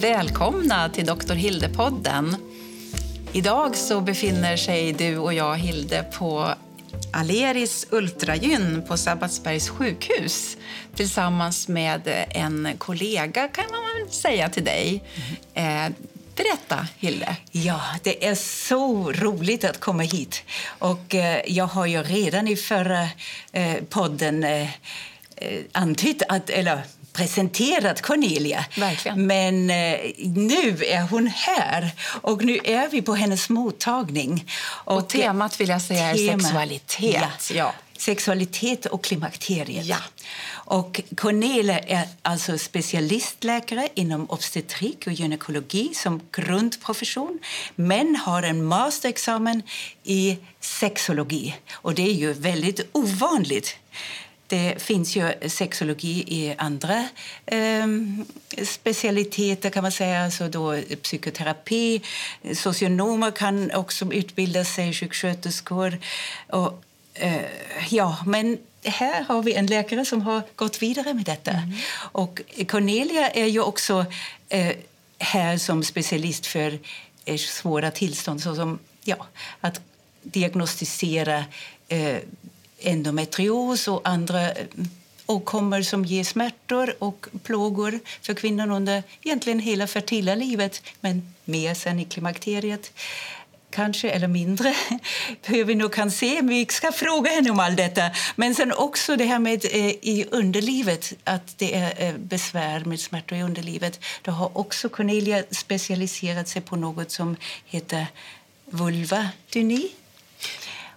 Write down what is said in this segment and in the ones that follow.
Välkomna till Dr. Hilde-podden. Idag så befinner sig du och jag, Hilde, på Aleris Ultragyn på Sabbatsbergs sjukhus tillsammans med en kollega, kan man säga till dig. Mm. Berätta, Hilde. Ja, det är så roligt att komma hit. Och eh, Jag har ju redan i förra eh, podden eh, eh antytt att, eller presenterat Cornelia. Verkligen. Men eh, nu är hon här, och nu är vi på hennes mottagning. Och, och temat vill jag säga tema, är sexualitet. Ja. ja. Sexualitet och klimakteriet. Ja. Och Cornelia är alltså specialistläkare inom obstetrik och gynekologi som grundprofession men har en masterexamen i sexologi. Och det är ju väldigt ovanligt. Det finns ju sexologi i andra eh, specialiteter, kan man säga. Alltså då psykoterapi. Socionomer kan också utbilda sig, sjuksköterskor. Och, eh, ja, men här har vi en läkare som har gått vidare med detta. Mm. Och Cornelia är ju också eh, här som specialist för eh, svåra tillstånd såsom ja, att diagnostisera eh, endometrios och andra eh, åkommor som ger smärtor och plågor för kvinnan under egentligen hela fertila livet, men mer sen i klimakteriet kanske, eller mindre, hur vi nu kan se. Vi ska fråga henne om allt detta. Men sen också det här med eh, i underlivet, att det är eh, besvär med smärtor i underlivet. Då har också Cornelia specialiserat sig på något som heter vulvadyni.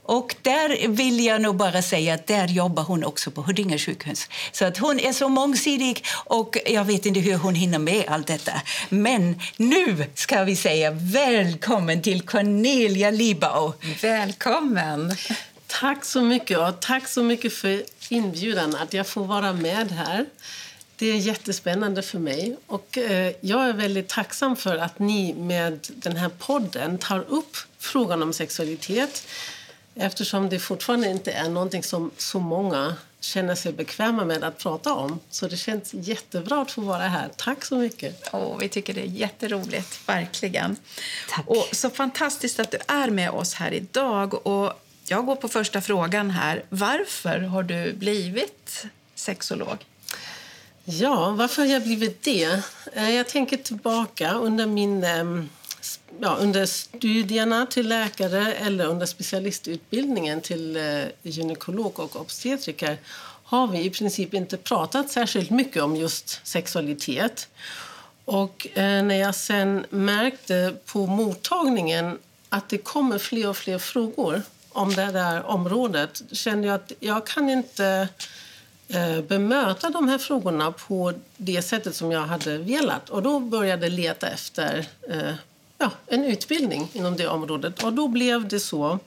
Och där vill jag nog bara säga att där jobbar hon också på Huddinge sjukhus. Så att hon är så mångsidig och jag vet inte hur hon hinner med allt detta. Men nu ska vi säga välkommen till Cornelia Libau. Välkommen! Tack så mycket och tack så mycket för inbjudan att jag får vara med här. Det är jättespännande för mig. Och eh, jag är väldigt tacksam för att ni med den här podden tar upp frågan om sexualitet eftersom det fortfarande inte är någonting som så många känner sig bekväma med att prata om. Så det känns jättebra att få vara här. Tack så mycket. Oh, vi tycker det är jätteroligt, verkligen. Tack. Och så fantastiskt att du är med oss här idag. Och jag går på första frågan här. Varför har du blivit sexolog? Ja, varför har jag blivit det? Eh, jag tänker tillbaka under min ehm, ja, under studierna till läkare eller under specialistutbildningen till eh, gynekolog och obstetriker har vi i princip inte pratat särskilt mycket om just sexualitet. Och eh, när jag sen märkte på mottagningen att det kommer fler och fler frågor om det där området kände jag att jag kan inte eh, bemöta de här frågorna på det sättet som jag hade velat. Och då började jag leta efter ja, en utbildning inom det området. Och då blev det så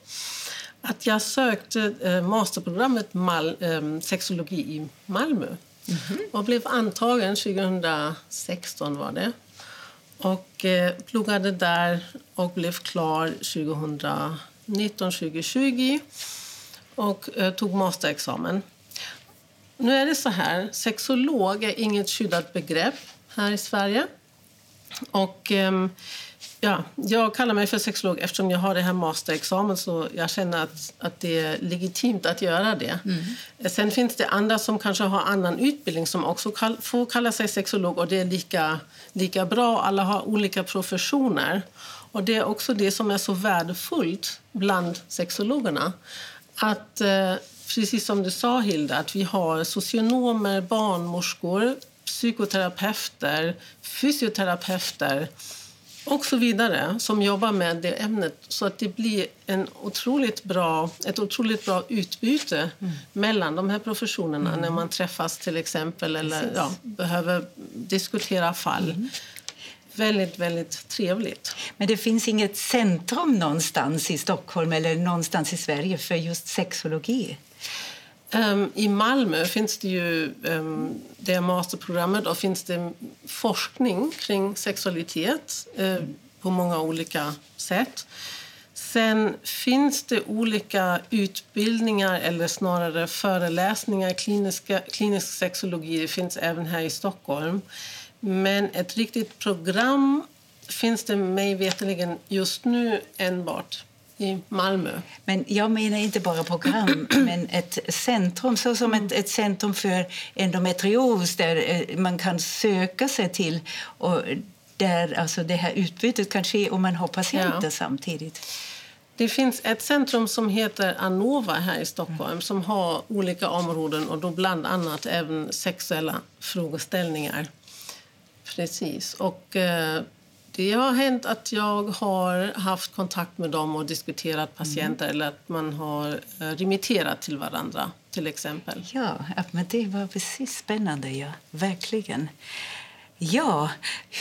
att jag sökte eh, masterprogrammet Mal, eh, sexologi i Malmö. Mm -hmm. Och blev antagen 2016 var det. Och eh, pluggade där och blev klar 2019-2020 och eh, tog masterexamen. Nu är det så här, sexolog är inget skyddat begrepp här i Sverige. Och eh, Ja, jag kallar mig för sexolog eftersom jag har det här masterexamen så jag känner att, att det är legitimt att göra det. Mm. Sen finns det andra som kanske har annan utbildning som också kall, får kalla sig sexolog och det är lika, lika bra. Alla har olika professioner. Och det är också det som är så värdefullt bland sexologerna. Att, eh, precis som du sa Hilda, att vi har socionomer, barnmorskor, psykoterapeuter, fysioterapeuter och så vidare som jobbar med det ämnet så att det blir en otroligt bra, ett otroligt bra utbyte mm. mellan de här professionerna mm. när man träffas till exempel eller ja, behöver diskutera fall. Mm. Väldigt, väldigt trevligt. Men det finns inget centrum någonstans i Stockholm eller någonstans i Sverige för just sexologi? Um, I Malmö finns det ju um, det masterprogrammet och finns det forskning kring sexualitet uh, på många olika sätt. Sen finns det olika utbildningar eller snarare föreläsningar. Kliniska, klinisk sexologi det finns även här i Stockholm. Men ett riktigt program finns det mig veterligen just nu enbart i Malmö. Men jag menar inte bara program, men ett centrum, så som ett, ett centrum för endometrios där eh, man kan söka sig till och där alltså det här utbytet kan ske och man har patienter ja. samtidigt. Det finns ett centrum som heter Anova här i Stockholm mm. som har olika områden och då bland annat även sexuella frågeställningar. Precis. Och eh, det har hänt att jag har haft kontakt med dem och diskuterat patienter mm. eller att man har eh, remitterat till varandra till exempel. Ja, men det var precis spännande, ja. Verkligen. Ja,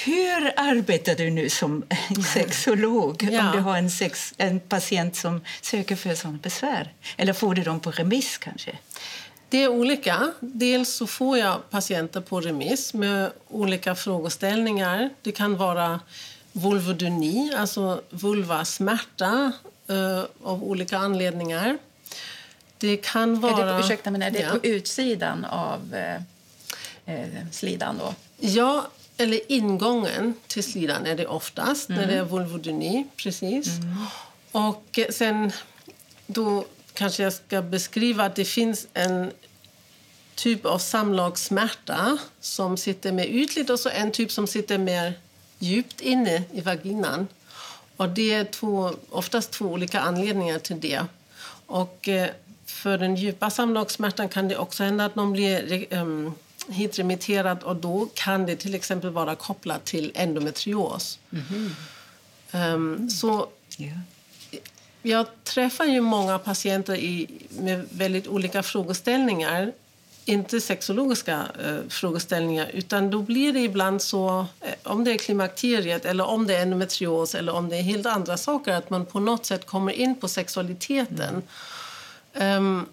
hur arbetar du nu som sexolog ja. om du har en, sex, en patient som söker för sådana besvär? Eller får du dem på remiss kanske? Det är olika. Dels så får jag patienter på remiss med olika frågeställningar. Det kan vara vulvodyni, alltså vulvasmärta uh, av olika anledningar. Det kan vara... Är det, ursäkta, men är det ja. på utsidan av eh, eh, slidan? Då? Ja, eller ingången till slidan är det oftast mm. när det är vulvodyni. Precis. Mm. Och sen då kanske jag ska beskriva att det finns en typ av samlagssmärta som sitter mer ytligt och så en typ som sitter mer djupt inne i vaginan. Och det är två, oftast två olika anledningar till det. Och eh, för den djupa samlagssmärtan kan det också hända att någon blir um, hitremitterad och då kan det till exempel vara kopplat till endometrios. Mm -hmm. um, så yeah. Jag träffar ju många patienter i, med väldigt olika frågeställningar inte sexologiska eh, frågeställningar utan då blir det ibland så, eh, om det är klimakteriet eller om det är endometrios eller om det är helt andra saker, att man på något sätt kommer in på sexualiteten. Mm. Um,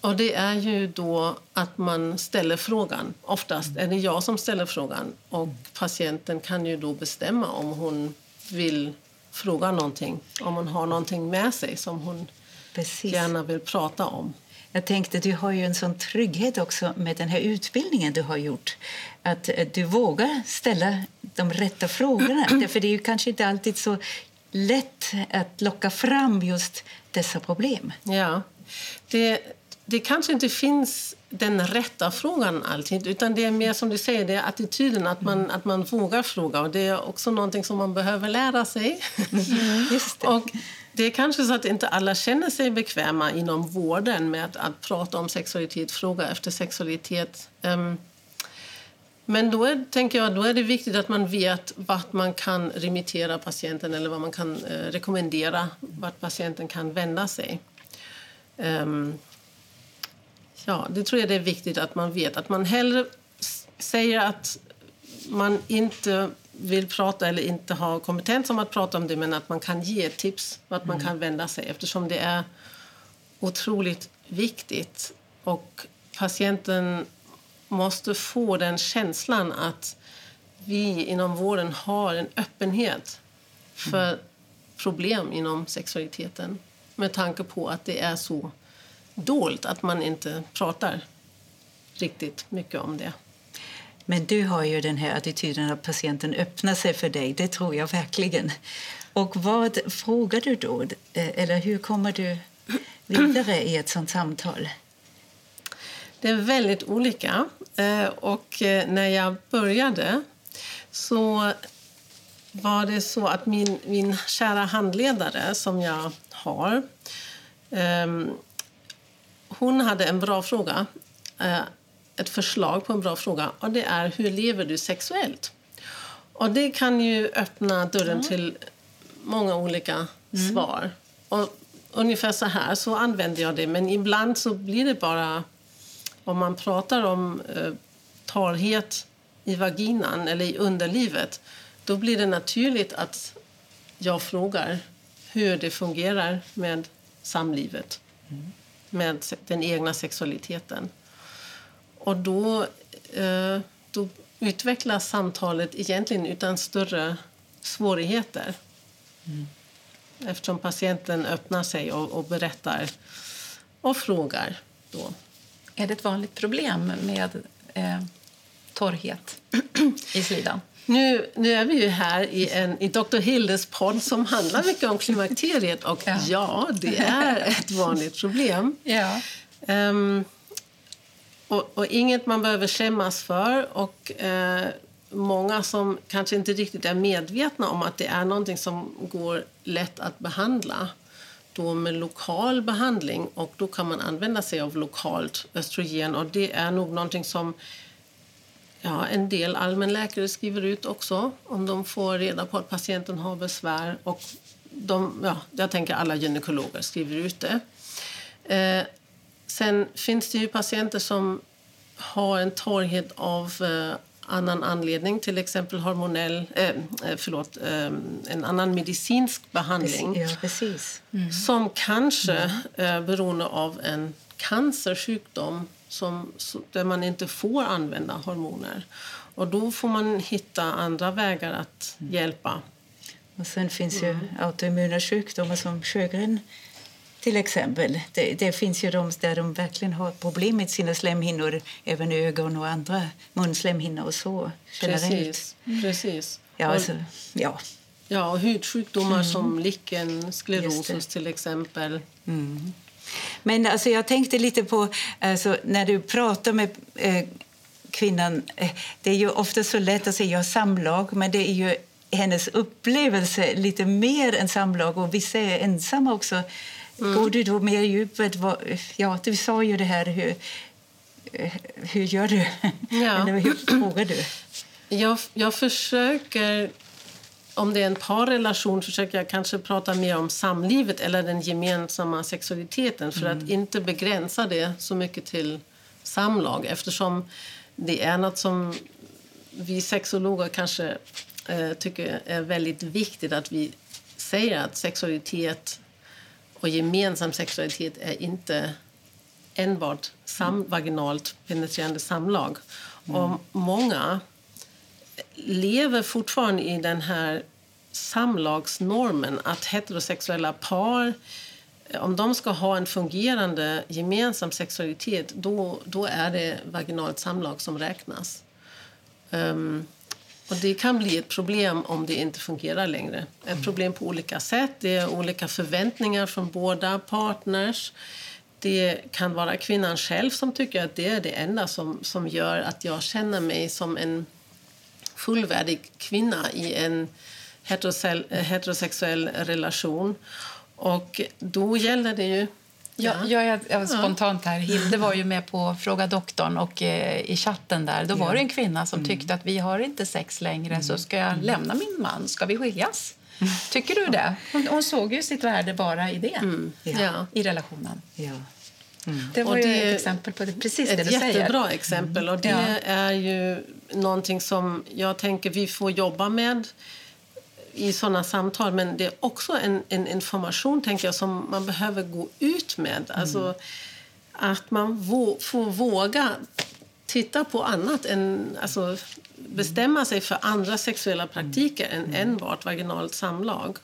och det är ju då att man ställer frågan. Oftast är det jag som ställer frågan och patienten kan ju då bestämma om hon vill fråga någonting, om hon har någonting med sig som hon Precis. gärna vill prata om. Jag tänkte, du har ju en sån trygghet också med den här utbildningen du har gjort. Att eh, du vågar ställa de rätta frågorna. För det är ju kanske inte alltid så lätt att locka fram just dessa problem. Ja, det, det kanske inte finns den rätta frågan alltid. Utan det är mer som du säger, det är attityden, att man, att man vågar fråga. Och det är också någonting som man behöver lära sig. Mm, det. och det är kanske så att inte alla känner sig bekväma inom vården med att, att prata om sexualitet, fråga efter sexualitet. Um, men då är, tänker jag, då är det viktigt att man vet vart man kan remittera patienten eller vad man kan eh, rekommendera vart patienten kan vända sig. Um, ja, det tror jag det är viktigt att man vet. Att man hellre säger att man inte vill prata eller inte har kompetens om att prata om det men att man kan ge tips vart man mm. kan vända sig eftersom det är otroligt viktigt. Och patienten måste få den känslan att vi inom vården har en öppenhet för mm. problem inom sexualiteten med tanke på att det är så dolt att man inte pratar riktigt mycket om det. Men du har ju den här attityden att patienten öppnar sig för dig. Det tror jag verkligen. Och vad frågar du då? Eller hur kommer du vidare i ett sånt samtal? Det är väldigt olika. Eh, och eh, när jag började så var det så att min, min kära handledare som jag har ehm, hon hade en bra fråga, eh, ett förslag på en bra fråga. Och det är hur lever du sexuellt? Och det kan ju öppna dörren mm. till många olika mm. svar. Och ungefär så här så använder jag det. Men ibland så blir det bara... Om man pratar om eh, torrhet i vaginan eller i underlivet då blir det naturligt att jag frågar hur det fungerar med samlivet. Mm med den egna sexualiteten. Och då, eh, då utvecklas samtalet egentligen utan större svårigheter. Mm. Eftersom patienten öppnar sig och, och, berättar och frågar. Då. Är det ett vanligt problem med eh, torrhet i slidan? Nu, nu är vi ju här i, en, i Dr. Hildes podd som handlar mycket om klimakteriet. Och ja, ja det är ett vanligt problem. Ja. Um, och, och, inget man behöver skämmas för. Och uh, Många som kanske inte riktigt är medvetna om att det är någonting som går lätt att behandla då med lokal behandling. Och Då kan man använda sig av lokalt östrogen. Och Det är nog någonting som Ja, en del allmänläkare skriver ut också om de får reda på att patienten har besvär. Och de, ja, jag tänker alla gynekologer skriver ut det. Eh, sen finns det ju patienter som har en torrhet av eh, annan anledning, till exempel hormonell, eh, eh förlåt, eh, en annan medicinsk behandling. Ja, precis. Mm. Som kanske, eh, beroende av en cancersjukdom, som, där man inte får använda hormoner. Och då får man hitta andra vägar att mm. hjälpa. Och sen finns ju autoimmuna sjukdomar som Sjögren till exempel. Det, det, finns ju de där de verkligen har problem med sina slemhinnor, även ögon och andra munslemhinnor och så generellt. Precis. Precis. Ja, alltså, ja. ja, och hudsjukdomar mm. som lichen sklerosus till exempel. Mm. Men alltså, jag tänkte lite på, alltså, när du pratar med eh, kvinnan, eh, det är ju ofta så lätt att säga samlag, men det är ju hennes upplevelse lite mer än samlag och vissa är ensamma också. Mm. Går du då mer djupet? Ja, du sa ju det här hur, hur gör du? Ja. Eller hur frågar du? Jag, jag försöker om det är en parrelation försöker jag kanske prata mer om samlivet eller den gemensamma sexualiteten för mm. att inte begränsa det så mycket till samlag eftersom det är något som vi sexologer kanske eh, tycker är väldigt viktigt att vi säger att sexualitet och gemensam sexualitet är inte enbart sam vaginalt penetrerande samlag. Mm. Och många lever fortfarande i den här samlagsnormen att heterosexuella par om de ska ha en fungerande gemensam sexualitet då, då är det vaginalt samlag som räknas. Um, och det kan bli ett problem om det inte fungerar längre. Ett problem på olika sätt. Det är olika förväntningar från båda partners. Det kan vara kvinnan själv som tycker att det är det enda som, som gör att jag känner mig som en fullvärdig kvinna i en heterosexuell relation. Och då gäller det ju Ja, ja, jag, jag, spontant här. Hilde var ju med på Fråga doktorn och eh, i chatten där då var det en kvinna som mm. tyckte att vi har inte sex längre mm. så ska jag mm. lämna min man, ska vi skiljas? Tycker du det? Hon, hon såg ju sitt värde bara i det, mm. ja. i relationen. Ja. Mm. Det var det ett exempel på det, precis det du säger. Ett jättebra exempel. Och det ja. är ju någonting som jag tänker vi får jobba med i såna samtal. Men det är också en, en, information tänker jag, som man behöver gå ut med. Mm. Alltså, att man vå, får våga titta på annat än... Alltså, bestämma sig för andra sexuella praktiker mm. än enbart vaginalt samlag.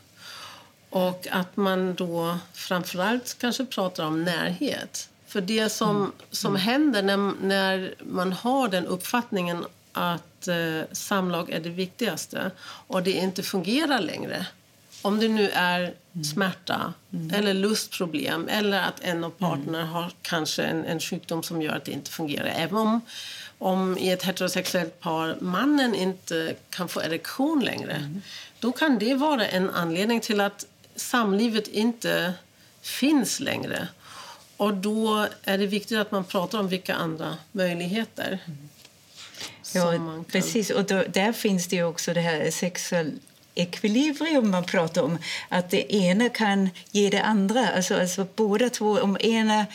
Och att man då framförallt kanske pratar om närhet. För det som, mm. som mm. händer när, när man har den uppfattningen att eh, samlag är det viktigaste och det inte fungerar längre om det nu är mm. smärta mm. eller lustproblem eller att en av parterna mm. har kanske en, en, sjukdom som gör att det inte fungerar. Även om, om i ett heterosexuellt par mannen inte kan få erektion längre mm. då kan det vara en anledning till att samlivet inte finns längre. Och då är det viktigt att man pratar om vilka andra möjligheter Ja, precis. Och då, där finns det också det här sexuell ekvilibrium man pratar om. Att det ena kan ge det andra. Alltså, alltså båda två, om ena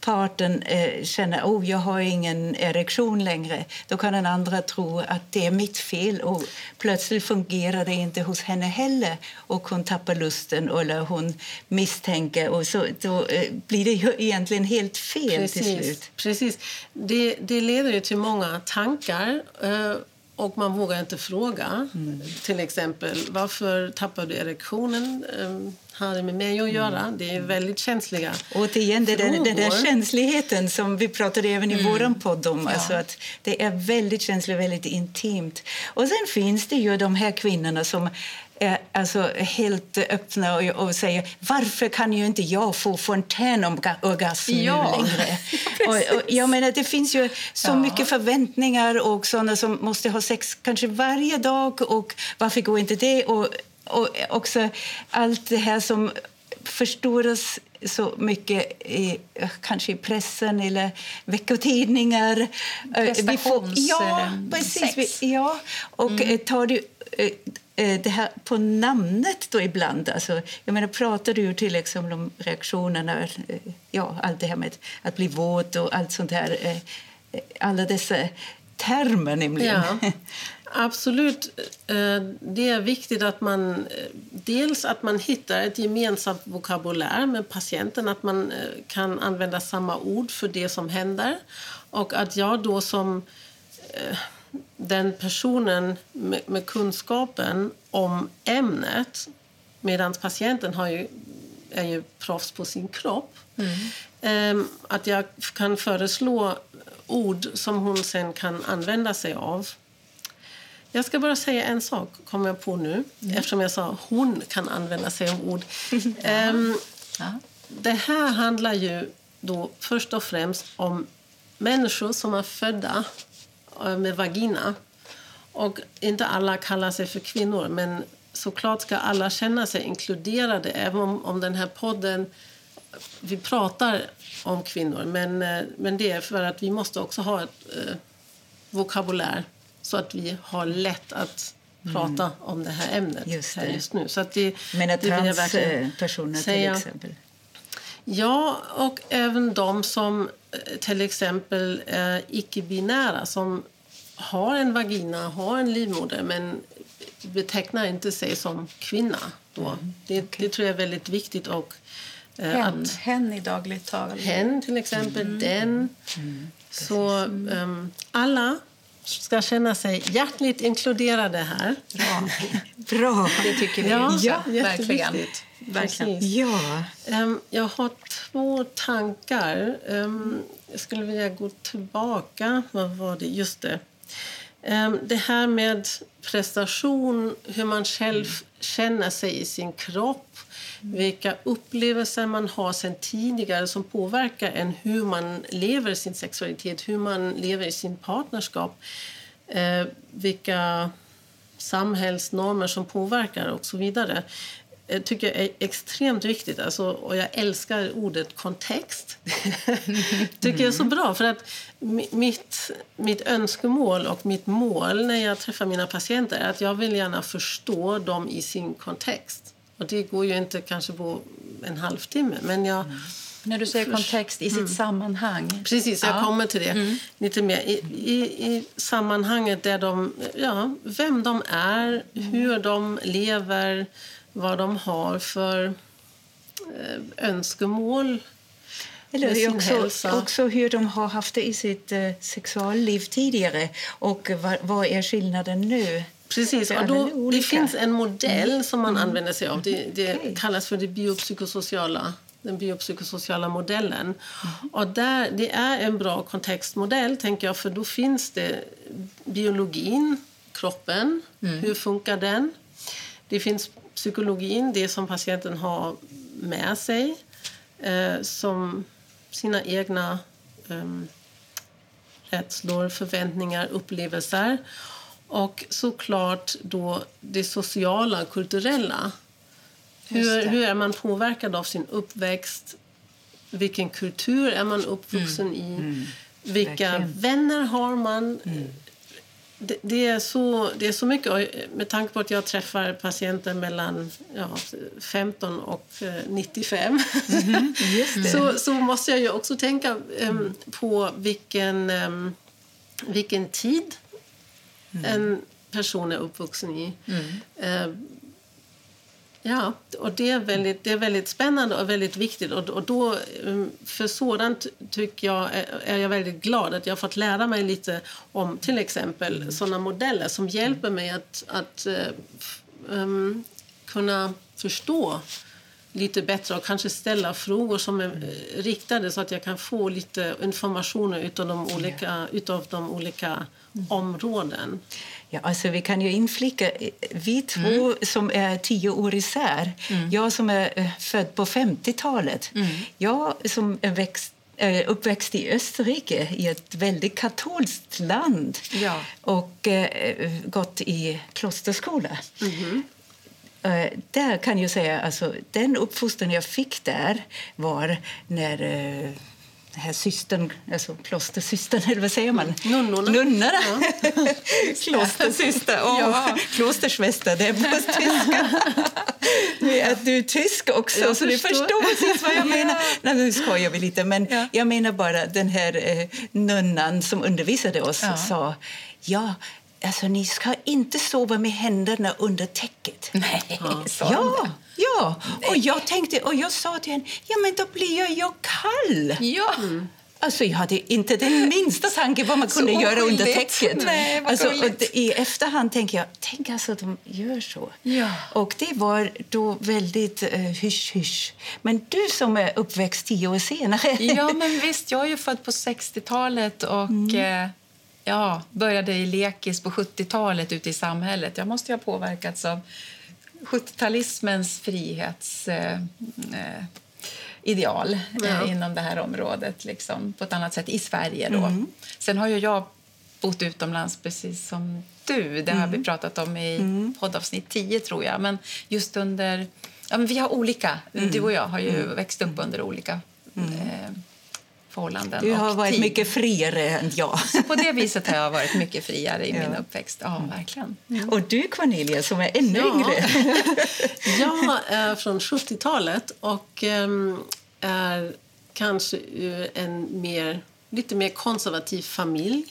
parten eh, känner oh, jag har ingen erektion längre då kan den andra tro att det är mitt fel. och Plötsligt fungerar det inte hos henne heller och hon tappar lusten eller hon misstänker. och så, Då eh, blir det ju egentligen helt fel Precis. till slut. Precis. Det, det leder ju till många tankar. Eh, och man vågar inte fråga. Mm. Till exempel, varför tappar du erektionen? Har det med mig att göra? Mm. Det är väldigt känsliga Återigen, det den, den där känsligheten som vi pratade även i mm. vår podd om. Ja. Alltså att det är väldigt känsligt, väldigt intimt. Och sen finns det ju de här kvinnorna som är alltså helt öppna och, och säger varför kan ju inte jag få fontänorgasm ja. nu längre? och, och, jag menar, det finns ju så ja. mycket förväntningar och såna som måste ha sex kanske varje dag och varför går inte det? Och, och också allt det här som förstoras så mycket i, kanske i pressen eller veckotidningar. Prestations... ja, precis. Vi, ja, och mm. tar du Eh, det här på namnet då ibland. Alltså, jag menar, pratar du till exempel om reaktionerna, eh, ja, allt det här med att bli våt och allt sånt här. Eh, alla dessa termer nämligen. Ja, absolut. Det är viktigt att man dels att man hittar ett gemensamt vokabulär med patienten, att man kan använda samma ord för det som händer och att jag då som den personen med, med kunskapen om ämnet medan patienten har ju, är ju proffs på sin kropp. Mm. Um, att jag kan föreslå ord som hon sen kan använda sig av. Jag ska bara säga en sak, kommer jag på nu, mm. eftersom jag sa hon kan använda sig av ord. um, det här handlar ju då först och främst om människor som är födda Eh, med vagina. Och inte alla kallar sig för kvinnor, men såklart ska alla känna sig inkluderade. Även om, om den här podden... Vi pratar om kvinnor, men, eh, men det är för att vi måste också ha ett eh, vokabulär så att vi har lätt att mm. prata om det här ämnet just, det. just nu. Så att det, men att transpersoner till exempel? Ja, och även de som eh, till exempel är icke-binära som har en vagina, har en livmoder men betecknar inte sig som kvinna. Då. Mm, det, okay. det, tror jag är väldigt viktigt. Och, eh, hen, att, hen i dagligt tal. Hen, till exempel. Mm. Den. Mm. Så um, alla ska känna sig hjärtligt inkluderade här. Bra. Bra. Det tycker vi. Ja, ja verkligen. verkligen. Ja. Um, jag har två tankar. Um, jag skulle vilja gå tillbaka. Vad var det? Just det. Um, det här med prestation, hur man själv mm. känner sig i sin kropp vilka upplevelser man har sen tidigare som påverkar en hur man lever sin sexualitet, hur man lever i sin partnerskap. Eh, vilka samhällsnormer som påverkar och så vidare jag tycker jag är extremt viktigt. Alltså, och jag älskar ordet kontext. tycker jag är så bra. För att mitt, mitt önskemål och mitt mål när jag träffar mina patienter är att jag vill gärna förstå dem i sin kontext. Och det går ju inte kanske på en halvtimme. Men jag, mm. När du säger kontext, i sitt mm. sammanhang? Precis, jag ja. kommer till det mm. lite mer. I, i, I, sammanhanget där de, ja, vem de är, hur de lever, vad de har för eh, önskemål eller också, hälsa. också hur de har haft det i sitt eh, sexualliv tidigare och vad, vad är skillnaden nu? Precis. Och då, det finns en modell mm. som man mm. använder sig av. Det, det okay. kallas för det biopsykosociala den biopsykosociala modellen. Mm. Och där, det är en bra kontextmodell, tänker jag, för då finns det biologin, kroppen, mm. hur funkar den? Det finns psykologin, det som patienten har med sig eh, som sina egna eh, rädslor, förväntningar, upplevelser. Och såklart då det sociala, kulturella. Hur, hur är man påverkad av sin uppväxt? Vilken kultur är man uppvuxen mm. i? Mm. Vilka Verkligen. vänner har man? Mm. Det, det, är så, det är så mycket. Och med tanke på att jag träffar patienter mellan ja, 15 och 95 mm, så, så måste jag ju också tänka um, på vilken, um, vilken tid mm. en person är uppvuxen i. Mm. Uh, Ja, och det är väldigt, det är väldigt spännande och väldigt viktigt. Och, och då, mm, för sådant tycker jag, är jag väldigt glad att jag har fått lära mig lite om till exempel sådana modeller som hjälper mig att, att um, kunna förstå lite bättre och kanske ställa frågor som är eh, riktade så att jag kan få lite information utav de olika, utav de olika områden. Ja, alltså vi kan ju inflika, vi två mm. som är tio år isär, mm. jag som är eh, född på 50-talet, mm. jag som är växt uppväxt i Österrike, i ett väldigt katolskt land ja. och eh, gått i klosterskola. Mm. Uh, där kan jag säga, alltså, den uppfostran jag fick där var när uh, här systern, alltså klostersystern, eller vad säger man? Nunnorna. Nunnorna. Ja. Klostersyster. Oh, ja. Klostersväster, det är på tyska. Nu är du tysk också, jag så förstår. du förstår precis vad jag menar. Nej, nu skojar vi lite, men ja. jag menar bara den här eh, nunnan som undervisade oss ja. sa ja, Alltså, ni ska inte sova med händerna under täcket. Nej, ja. ja, ja. Och jag tänkte, och jag sa till henne, ja men då blir jag ju kall. Ja. Mm. Alltså, jag hade inte den minsta tanke vad man kunde så göra under täcket. Nej, alltså, I efterhand tänker jag, tänk alltså att de gör så. Ja. Och det var då väldigt uh, hysch-hysch. Men du som är uppväxt tio år senare. Ja, men visst. Jag är ju född på 60-talet och mm. uh, ja, började i lekis på 70-talet ute i samhället. Jag måste ha påverkats av 70-talismens frihetsideal eh, eh, ja. inom det här området liksom, på ett annat sätt i Sverige. Då. Mm. Sen har ju jag bott utomlands precis som du. Det har mm. vi pratat om i mm. poddavsnitt 10, tror jag. Men just under... Ja, men vi har olika. Mm. Du och jag har ju mm. växt upp under olika mm. eh, förhållanden. Du har varit tid. mycket friare än jag. Så på det viset har jag varit mycket friare i ja. min uppväxt. Ja, verkligen. Mm. Och du, Cornelia, som är ännu ja. yngre. jag är från 70-talet och ehm, är kanske en mer, lite mer konservativ familj.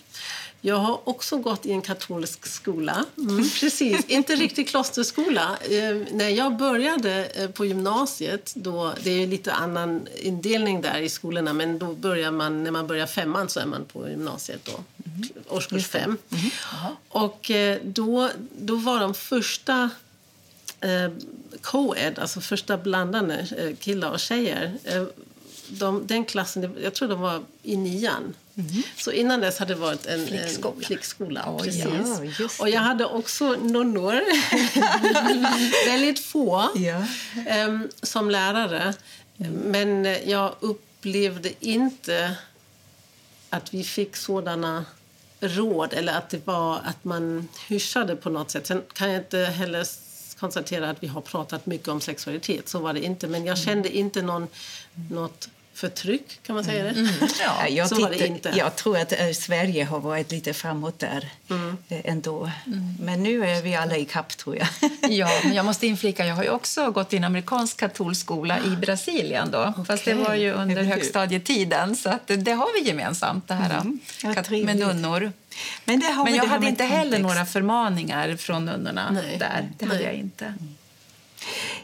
Jag har också gått i en katolsk skola. Mm, precis, inte riktigt klosterskola. Eh, när jag började eh, på gymnasiet, då, det är lite annan indelning där i skolorna, men då börjar man, när man börjar femman så är man på gymnasiet då, mm. årskurs fem. Mm. Och eh, då, då var de första eh, co-ed, alltså första blandade eh, killar och tjejer, eh, de, den klassen, jag tror de var i nian. Mm. Så innan dess hade det varit en flickskola. En flickskola oh, precis. Ja, och jag hade också nunnor, väldigt få, ja. um, som lärare. Mm. Men jag upplevde inte att vi fick sådana råd eller att det var att man hyschade på något sätt. Sen kan jag inte heller konstatera att vi har pratat mycket om sexualitet. Så var det inte. Men jag kände inte någon, något förtryck, kan man säga det? Mm. Ja, jag, så tittar, var det inte. jag tror att äh, Sverige har varit lite framåt där mm. äh, ändå. Mm. Men nu är vi alla i kapp tror jag. ja, men jag måste inflika, jag har ju också gått i en amerikansk katolsk skola i Brasilien då. Okay. Fast det var ju under högstadietiden, så att det, har vi gemensamt det här mm. med nunnor. Men, men jag hade inte heller några förmaningar från nunnorna Nej. där. Det hade Nej. jag inte. Mm.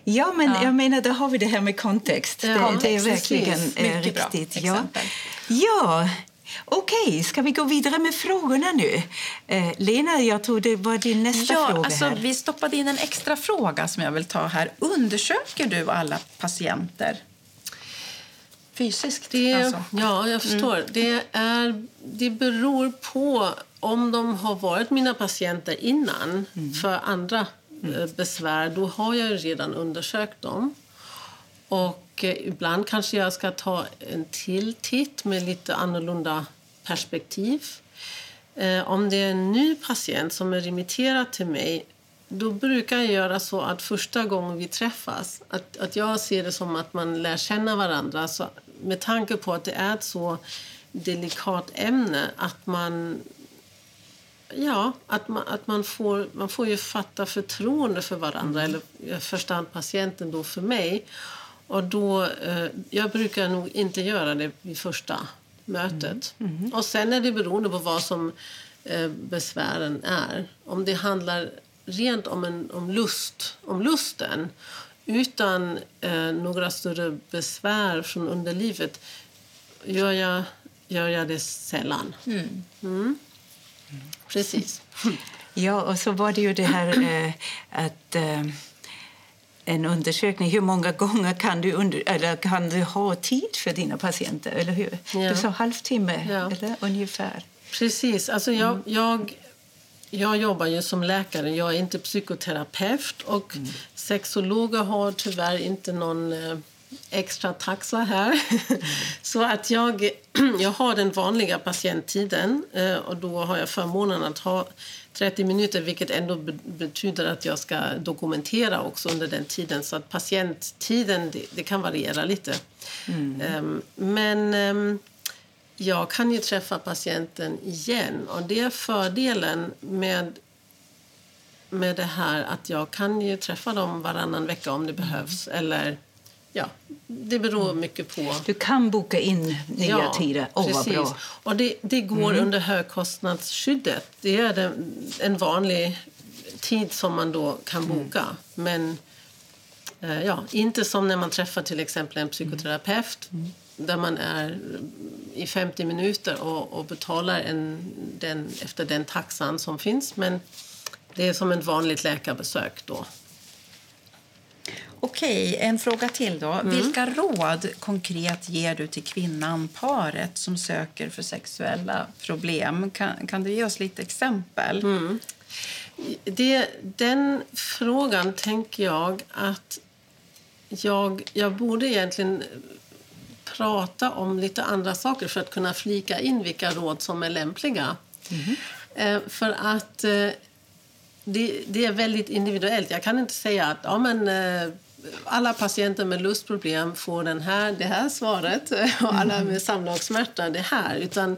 Ja, men ja. jag menar, då har vi det här med kontext. Ja, det, det, är verkligen eh, riktigt. Ja. ja. Okej, okay, ska vi gå vidare med frågorna nu? Eh, Lena, jag tror det var din nästa ja, fråga. Alltså, här. Vi stoppade in en extra fråga som jag vill ta här. Undersöker du alla patienter? Fysiskt, det, alltså. Ja, jag förstår. Mm. Det, är, det beror på om de har varit mina patienter innan mm. för andra mm. besvär, då har jag redan undersökt dem. Och eh, ibland kanske jag ska ta en till titt med lite annorlunda perspektiv. Eh, om det är en ny patient som är remitterad till mig då brukar jag göra så att första gången vi träffas att, att jag ser det som att man lär känna varandra. Så med tanke på att det är ett så delikat ämne att man Ja, att man, att man, får, man får ju fatta förtroende för varandra, mm. eller i första hand patienten då för mig. Och då, eh, jag brukar nog inte göra det vid första mötet. Mm. Mm. Och sen är det beroende på vad som eh, besvären är. Om det handlar rent om, en, om lust, om lusten utan eh, några större besvär från underlivet gör jag, gör jag det sällan. Mm. Precis. Ja, och så var det ju det här eh, att eh, en undersökning. Hur många gånger kan du, under, eller kan du ha tid för dina patienter? Eller hur? Ja. Du sa halvtimme, Ja. eller ungefär. Precis. Alltså jag, jag, jag jobbar ju som läkare, jag är inte psykoterapeut. Och Sexologer har tyvärr inte någon eh, extra taxa här. Så att jag, jag har den vanliga patienttiden eh, och då har jag förmånen att ha 30 minuter vilket ändå be- betyder att jag ska dokumentera också under den tiden. Så att patienttiden det, det kan variera lite. Ehm, men ehm, jag kan ju träffa patienten igen. Och det är fördelen med, med det här att jag kan ju träffa dem varannan vecka om det behövs. Eller, ja, det beror mycket på. Du kan boka in nya tider. Åh, vad bra. Mm. Och det, det går under högkostnadsskyddet. Det är den, en vanlig tid som man då kan Mm. boka. Men eh, ja, inte som när man träffar till exempel en psykoterapeut Mm. där man är i 50 minuter och, och betalar en, den, efter den taxan som finns. Men det är som ett vanligt läkarbesök då. Okej, en fråga till då. Vilka råd konkret ger du till kvinnan, paret som söker för sexuella problem? Kan, kan du ge oss lite exempel? Det, den frågan tänker jag att jag, jag borde egentligen prata om lite andra saker för att kunna flika in vilka råd som är lämpliga. Eh, för att eh, det, det är väldigt individuellt. Jag kan inte säga att ja, men, eh, alla patienter med lustproblem får den här, det här svaret och alla med samlagssmärta det här. Utan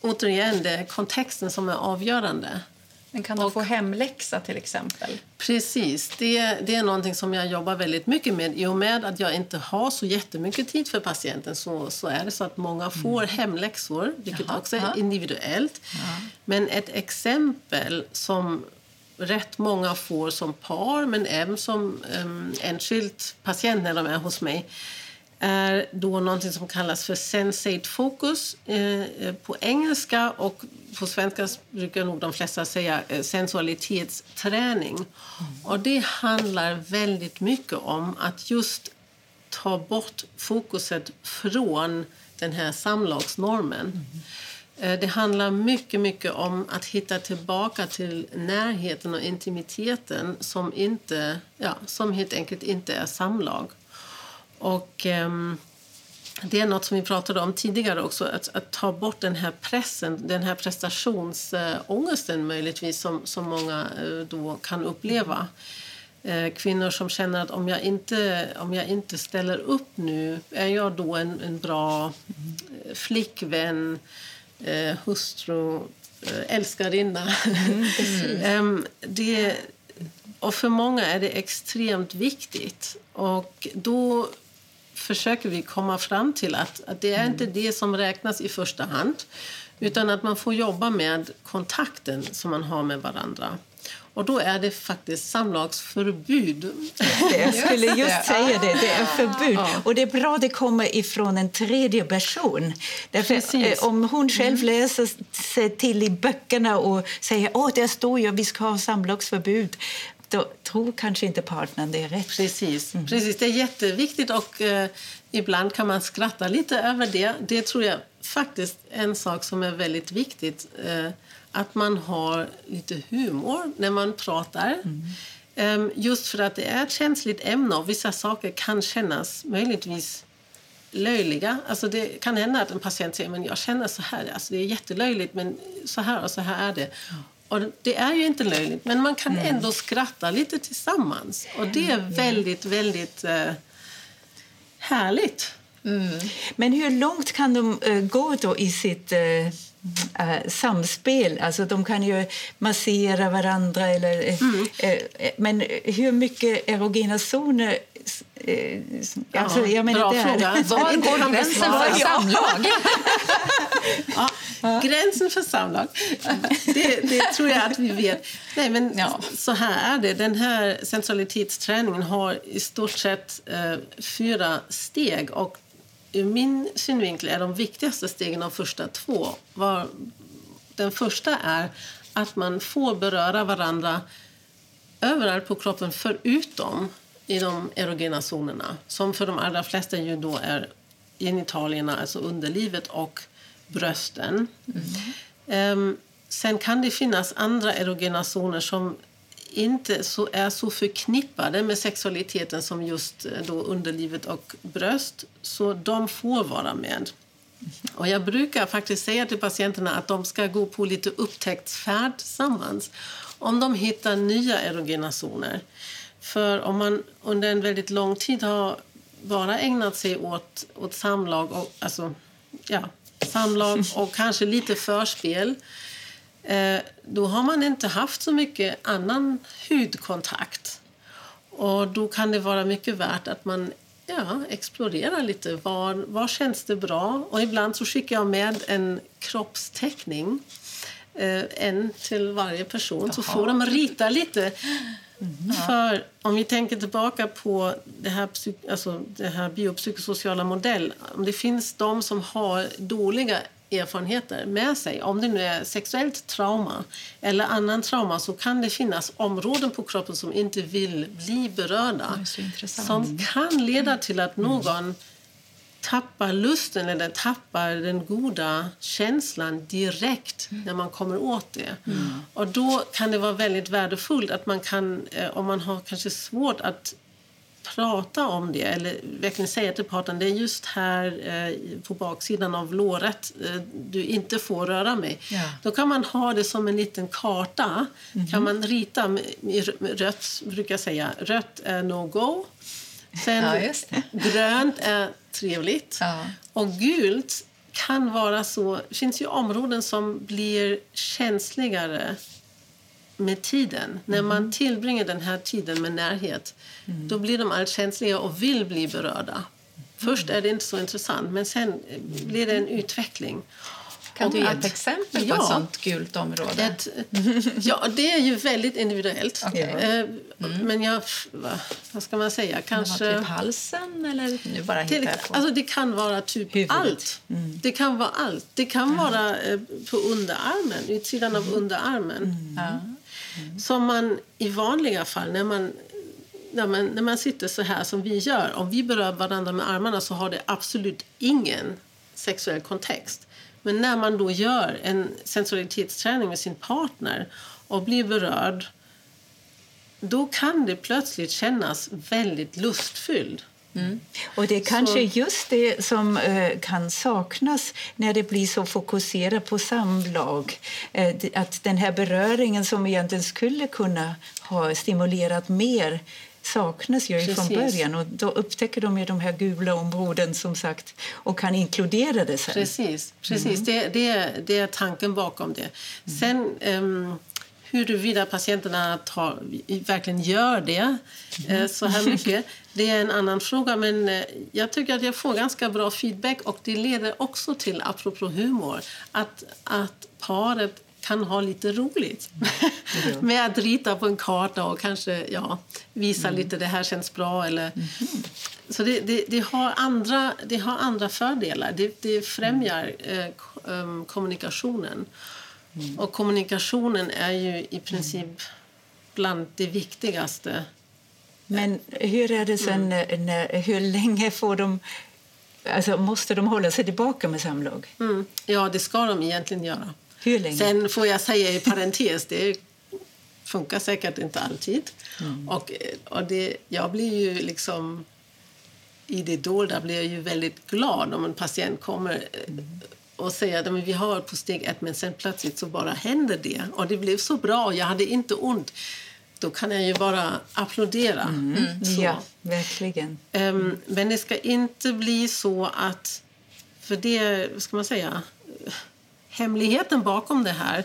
återigen, det är kontexten som är avgörande. Men kan du få hemläxa till exempel? Precis. Det, det är någonting som jag jobbar väldigt mycket med. I och med att jag inte har så jättemycket tid för patienten så, så är det så att många får hemläxor, vilket Jaha, också är ja. individuellt. Men ett exempel som rätt många får som par, men även som um, enskild patient när de är hos mig är då någonting som kallas för sensate focus eh, eh, på engelska och på svenska brukar nog de flesta säga eh, sensualitetsträning. Och det handlar väldigt mycket om att just ta bort fokuset från den här samlagsnormen. Eh, Eh, det handlar mycket, mycket om att hitta tillbaka till närheten och intimiteten som, inte, ja, som helt enkelt inte är samlag. Och ehm, det är något som vi pratade om tidigare också, att, att ta bort den här pressen, den här prestationsångesten möjligtvis som, som många eh, då kan uppleva. Eh, kvinnor som känner att om jag inte, om jag inte ställer upp nu, är jag då en, en bra eh, flickvän, eh, hustru, eh, älskarinna? Ehm, det, och för många är det extremt viktigt. Och då försöker vi komma fram till att, att det är inte det som räknas i första hand utan att man får jobba med kontakten som man har med varandra. Och då är det faktiskt samlagsförbud. Jag skulle Just säga det. Det är förbud. Och det är bra att det kommer ifrån en tredje person. Därför, Precis. eh, om hon själv läser sig till i böckerna och säger att det står att vi ska ha samlagsförbud då tror kanske inte partnern det är rätt. Precis, Precis. det är jätteviktigt och eh, ibland kan man skratta lite över det. Det tror jag faktiskt är en sak som är väldigt viktigt. Eh, att man har lite humor när man pratar. Eh, just för att det är ett känsligt ämne och vissa saker kan kännas möjligtvis löjliga. Alltså det kan hända att en patient säger men jag känner så här. Alltså det är jättelöjligt men så här och så här är det. Och det är ju inte löjligt men man kan ändå skratta lite tillsammans. Och det är väldigt, väldigt eh, härligt. Men hur långt kan de eh, gå då i sitt eh, samspel? Alltså, de kan ju massera varandra. Eller, eh, eh, eh, men hur mycket erogena zoner Eh, alltså, jag menar, bra där. fråga. Var går kan gränsen för samlag? Ja, gränsen för samlag, det, det tror jag att vi vet. Nej, men Ja. Så här är det. Den här sensualitetsträningen har i stort sett eh, fyra steg. Och ur min synvinkel är de viktigaste stegen de första två. Var, den första är att man får beröra varandra överallt på kroppen förutom i de erogena zonerna som för de allra flesta ju då är genitalierna, alltså underlivet och brösten. Ehm, sen kan det finnas andra erogena zoner som inte så, är så förknippade med sexualiteten som just eh, då underlivet och bröst, så de får vara med. Och jag brukar faktiskt säga till patienterna att de ska gå på lite upptäcktsfärd tillsammans om de hittar nya erogena zoner. För om man under en väldigt lång tid har bara ägnat sig åt, åt samlag, och, alltså, ja, samlag och kanske lite förspel då har man inte haft så mycket annan hudkontakt. Och då kan det vara mycket värt att man ja, explorerar lite. Var, var känns det bra? Och ibland så skickar jag med en kroppsteckning. Eh, en till varje person. Så får de rita lite. För om vi tänker tillbaka på det här, alltså det här biopsykosociala modell. Om det finns de som har dåliga erfarenheter med sig. Om det nu är sexuellt trauma eller annan trauma så kan det finnas områden på kroppen som inte vill bli berörda. Som kan leda till att någon tappar lusten eller tappar den goda känslan direkt när man kommer åt det. Och då kan det vara väldigt värdefullt att man kan, eh, om man har kanske svårt att prata om det eller verkligen säga till partnern det är just här eh, på baksidan av låret eh, du inte får röra mig. Ja. Då kan man ha det som en liten karta. Kan man rita med, med rött, brukar jag säga. Rött är no-go. Sen Ja, grönt är trevligt. Ja. Och gult kan vara så... Det finns ju områden som blir känsligare med tiden. När man tillbringar den här tiden med närhet då blir de allt känsligare och vill bli berörda. Först är det inte så intressant, men sen blir det en utveckling. Kan Och du ge att- ett exempel på Ja. ett sånt gult område? Ett, ja, det är ju väldigt individuellt. Okej. Eh, Men jag... va- Vad ska man säga? Kan det Kanske... typ halsen eller nu bara på? alltså det kan vara typ Huvudet. allt. Det kan vara allt. Det kan vara eh, på underarmen, utsidan av underarmen. Mm. Som man i vanliga fall, när man, när, man, när man sitter så här som vi gör, om vi berör varandra med armarna så har det absolut ingen sexuell kontext. Men när man då gör en sensualitetsträning med sin partner och blir berörd då kan det plötsligt kännas väldigt lustfylld. Och det är kanske just det som eh, kan saknas när det blir så fokuserat på samlag. Eh, det- att den här beröringen som egentligen skulle kunna ha stimulerat mer saknas ju från Precis. början. Och då upptäcker de ju de här gula områden som sagt och kan inkludera det sen. Precis, precis. Det, det, är, det är tanken bakom det. Sen um, huruvida patienterna tar, verkligen gör det eh, så här mycket, det är en annan fråga. Men eh, jag tycker att jag får ganska bra feedback och det leder också till, apropå humor, att, att paret kan ha lite roligt med att rita på en karta och kanske ja, visa lite det här känns bra. Eller, Så det, det, det, har andra, det har andra fördelar. Det, det främjar eh, ko- kommunikationen. Och kommunikationen är ju i princip bland det viktigaste. Men hur är det sen när, när, hur länge får de Alltså, måste de hålla sig tillbaka med samlag? Mm. Ja, det ska de egentligen göra. Hur länge? Sen får jag säga i parentes, det funkar säkert inte alltid. Och, och det, jag blir ju liksom... I det dolda blir jag ju väldigt glad om en patient kommer eh, och säger att "Men vi har på steg ett men sen plötsligt så bara händer det. Och det blev så bra jag hade inte ont. Då kan jag ju bara applådera. Så. Ja, verkligen. Ehm, men det ska inte bli så att... För det, vad ska man säga? Hemligheten bakom det här,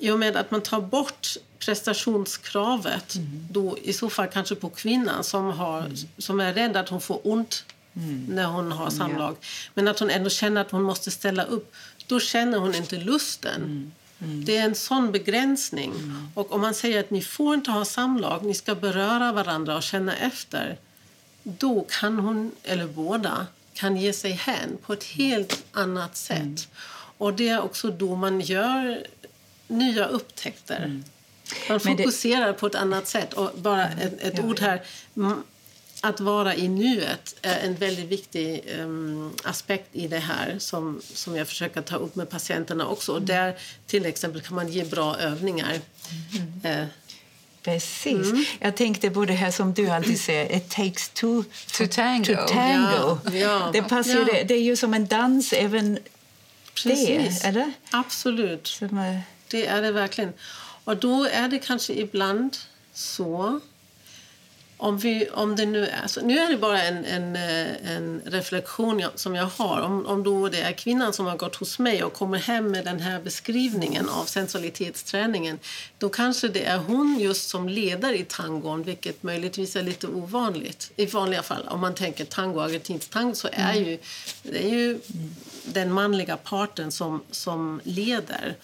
i och med att man tar bort prestationskravet då i så fall kanske på kvinnan som, har, som är rädd att hon får ont när hon har samlag. Men att hon ändå känner att hon måste ställa upp. Då känner hon inte lusten. Det är en sån begränsning. Och om man säger att ni får inte ha samlag, ni ska beröra varandra och känna efter. Då kan hon, eller båda, kan ge sig hän på ett helt annat sätt. Och det är också då man gör nya upptäckter. Man Men det- fokuserar på ett annat sätt. Och bara ett, ett ord här. Mm, Att vara i nuet är en väldigt viktig em, aspekt i det här som, som jag försöker ta upp med patienterna också. Och där till exempel kan man ge bra övningar. Eh, Precis. Mm. Jag tänkte på det här som du alltid säger, it takes two To tango. To tango. Ja, ja. Det, passar ju Ja. det. det är ju som en dans även precis. det, eller? Absolut. Som, eh, Det är det verkligen. Och då är det kanske ibland så... Om, vi, om det nu är så, nu är det bara en, en, eh, en reflektion jag, som jag har. Om, om då det är kvinnan som har gått hos mig och kommer hem med den här beskrivningen av sensualitetsträningen då kanske det är hon just som leder i tangon, vilket möjligtvis är lite ovanligt. I vanliga fall, om man tänker tango, argentinsk tango, så är ju, det är ju den manliga parten som, som leder.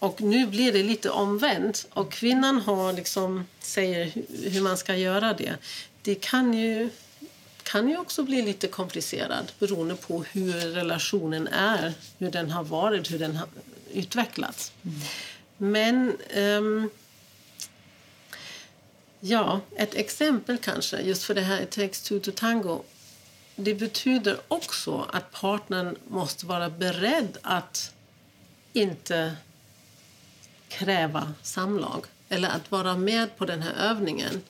Och nu blir det lite omvänt. Och kvinnan har liksom, säger hur man ska göra det. Det kan ju, kan ju också bli lite komplicerat beroende på hur relationen är, hur den har varit, hur den har utvecklats. Men um, ja, ett exempel kanske, just för det här It takes two to tango. Det betyder också att partnern måste vara beredd att inte kräva samlag eller att vara med på den här övningen.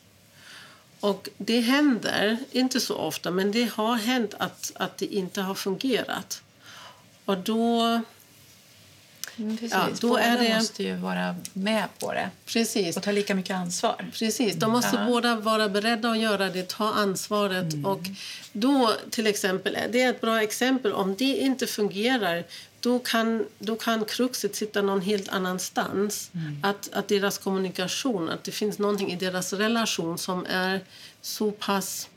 Och det händer, inte så ofta, men det har hänt att, att det inte har fungerat. Och då... Mm, precis. Ja, då Båda är det- måste ju vara med på det Precis. och ta lika mycket ansvar. Precis, de måste Ja. båda vara beredda att göra det, ta ansvaret. Och då, till exempel, det är ett bra exempel. Om det inte fungerar, då kan, då kan kruxet sitta någon helt annanstans. Att, att deras kommunikation, att det finns någonting i deras relation som är så pass,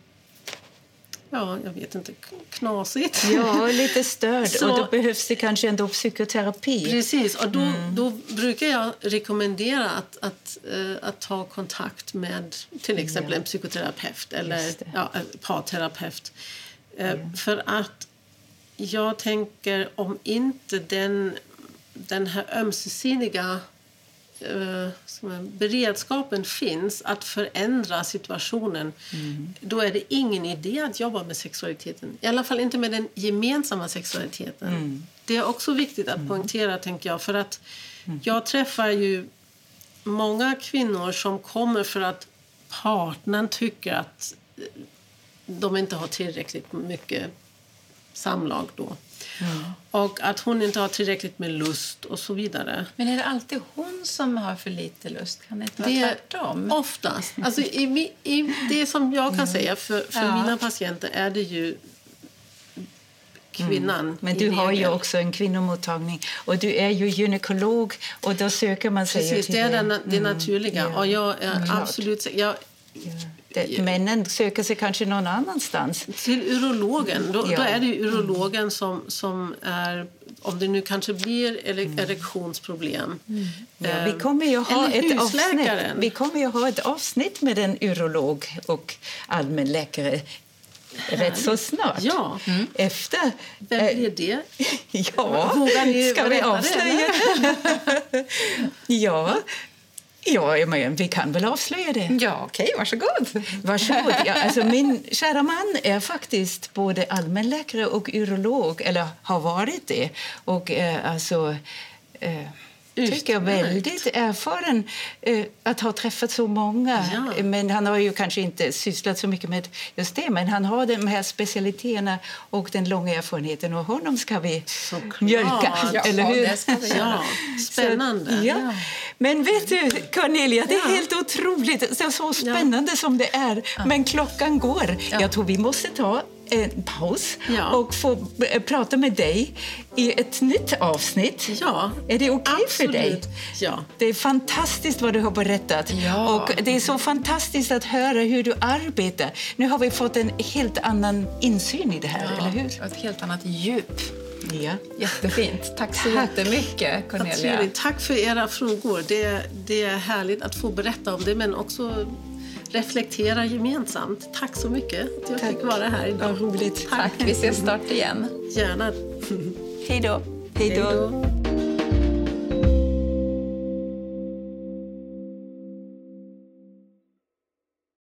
ja, jag vet inte, knasigt. ja, lite störd. Så- och då behövs det kanske ändå psykoterapi. Precis, och då, då brukar jag rekommendera att, att, eh, att ta kontakt med till exempel en psykoterapeut eller ja, parterapeut. Eh, För att jag tänker om inte den, den här ömsesidiga eh, man- beredskapen finns att förändra situationen då är det ingen idé att jobba med sexualiteten. I alla fall inte med den gemensamma sexualiteten. Det är också viktigt att poängtera, tänker jag. För att jag träffar ju många kvinnor som kommer för att partnern tycker att de inte har tillräckligt mycket samlag då. Och att hon inte har tillräckligt med lust och så vidare. Men är det alltid hon som har för lite lust? Kan det inte vara Det är tvärtom? oftast. Alltså, i, i det som jag kan säga för, för Ja. mina patienter är det ju kvinnan Men i du har ju också en kvinnomottagning och du är ju gynekolog och då söker man sig Precis, till det är det. det, det naturliga. Och jag är klart. absolut... Jag, Männen söker sig kanske någon annanstans. till urologen. Då, Ja. då är det ju urologen som, som är... Om det nu kanske blir ele- Mm. erektionsproblem. Ja, vi Eh, kommer ju ha ett avsnitt. Vi kommer ju ha ett avsnitt med en urolog och allmänläkare rätt så snart. Ja. Efter. Vem eh, blir det? Ja, Vågar ni ska vi avslöja det? ja. Ja, men vi kan väl avslöja det. Ja, okej, varsågod. Varsågod. Ja, alltså min kära man är faktiskt både allmänläkare och urolog, eller har varit det. Och eh, alltså... Eh, tycker jag väldigt erfaren eh, att ha träffat så många. Ja. Men han har ju kanske inte sysslat så mycket med just det. Men han har de här specialiteterna och den långa erfarenheten. Och honom ska vi Såklart. mjölka, Ja, eller hur? Ja, spännande. Så, ja. Men vet du, Cornelia, det är Ja. helt otroligt. Så, så spännande som det är. Men klockan går. Jag tror vi måste ta en paus Ja. och få eh, prata med dig i ett nytt avsnitt. Ja, Är det okej för dig? Ja. Det är fantastiskt vad du har berättat. Ja. Och det är så fantastiskt att höra hur du arbetar. Nu har vi fått en helt annan insyn i det här, eller hur? Ett helt annat djup. Ja. Jättefint. Tack så Tack. jättemycket, Cornelia. Tack för era frågor. Det, det är härligt att få berätta om det men också reflektera gemensamt. Tack så mycket att jag Tack. fick vara här idag. Vad roligt. Tack. Vi ses snart igen. Gärna. Hej då. Hej då.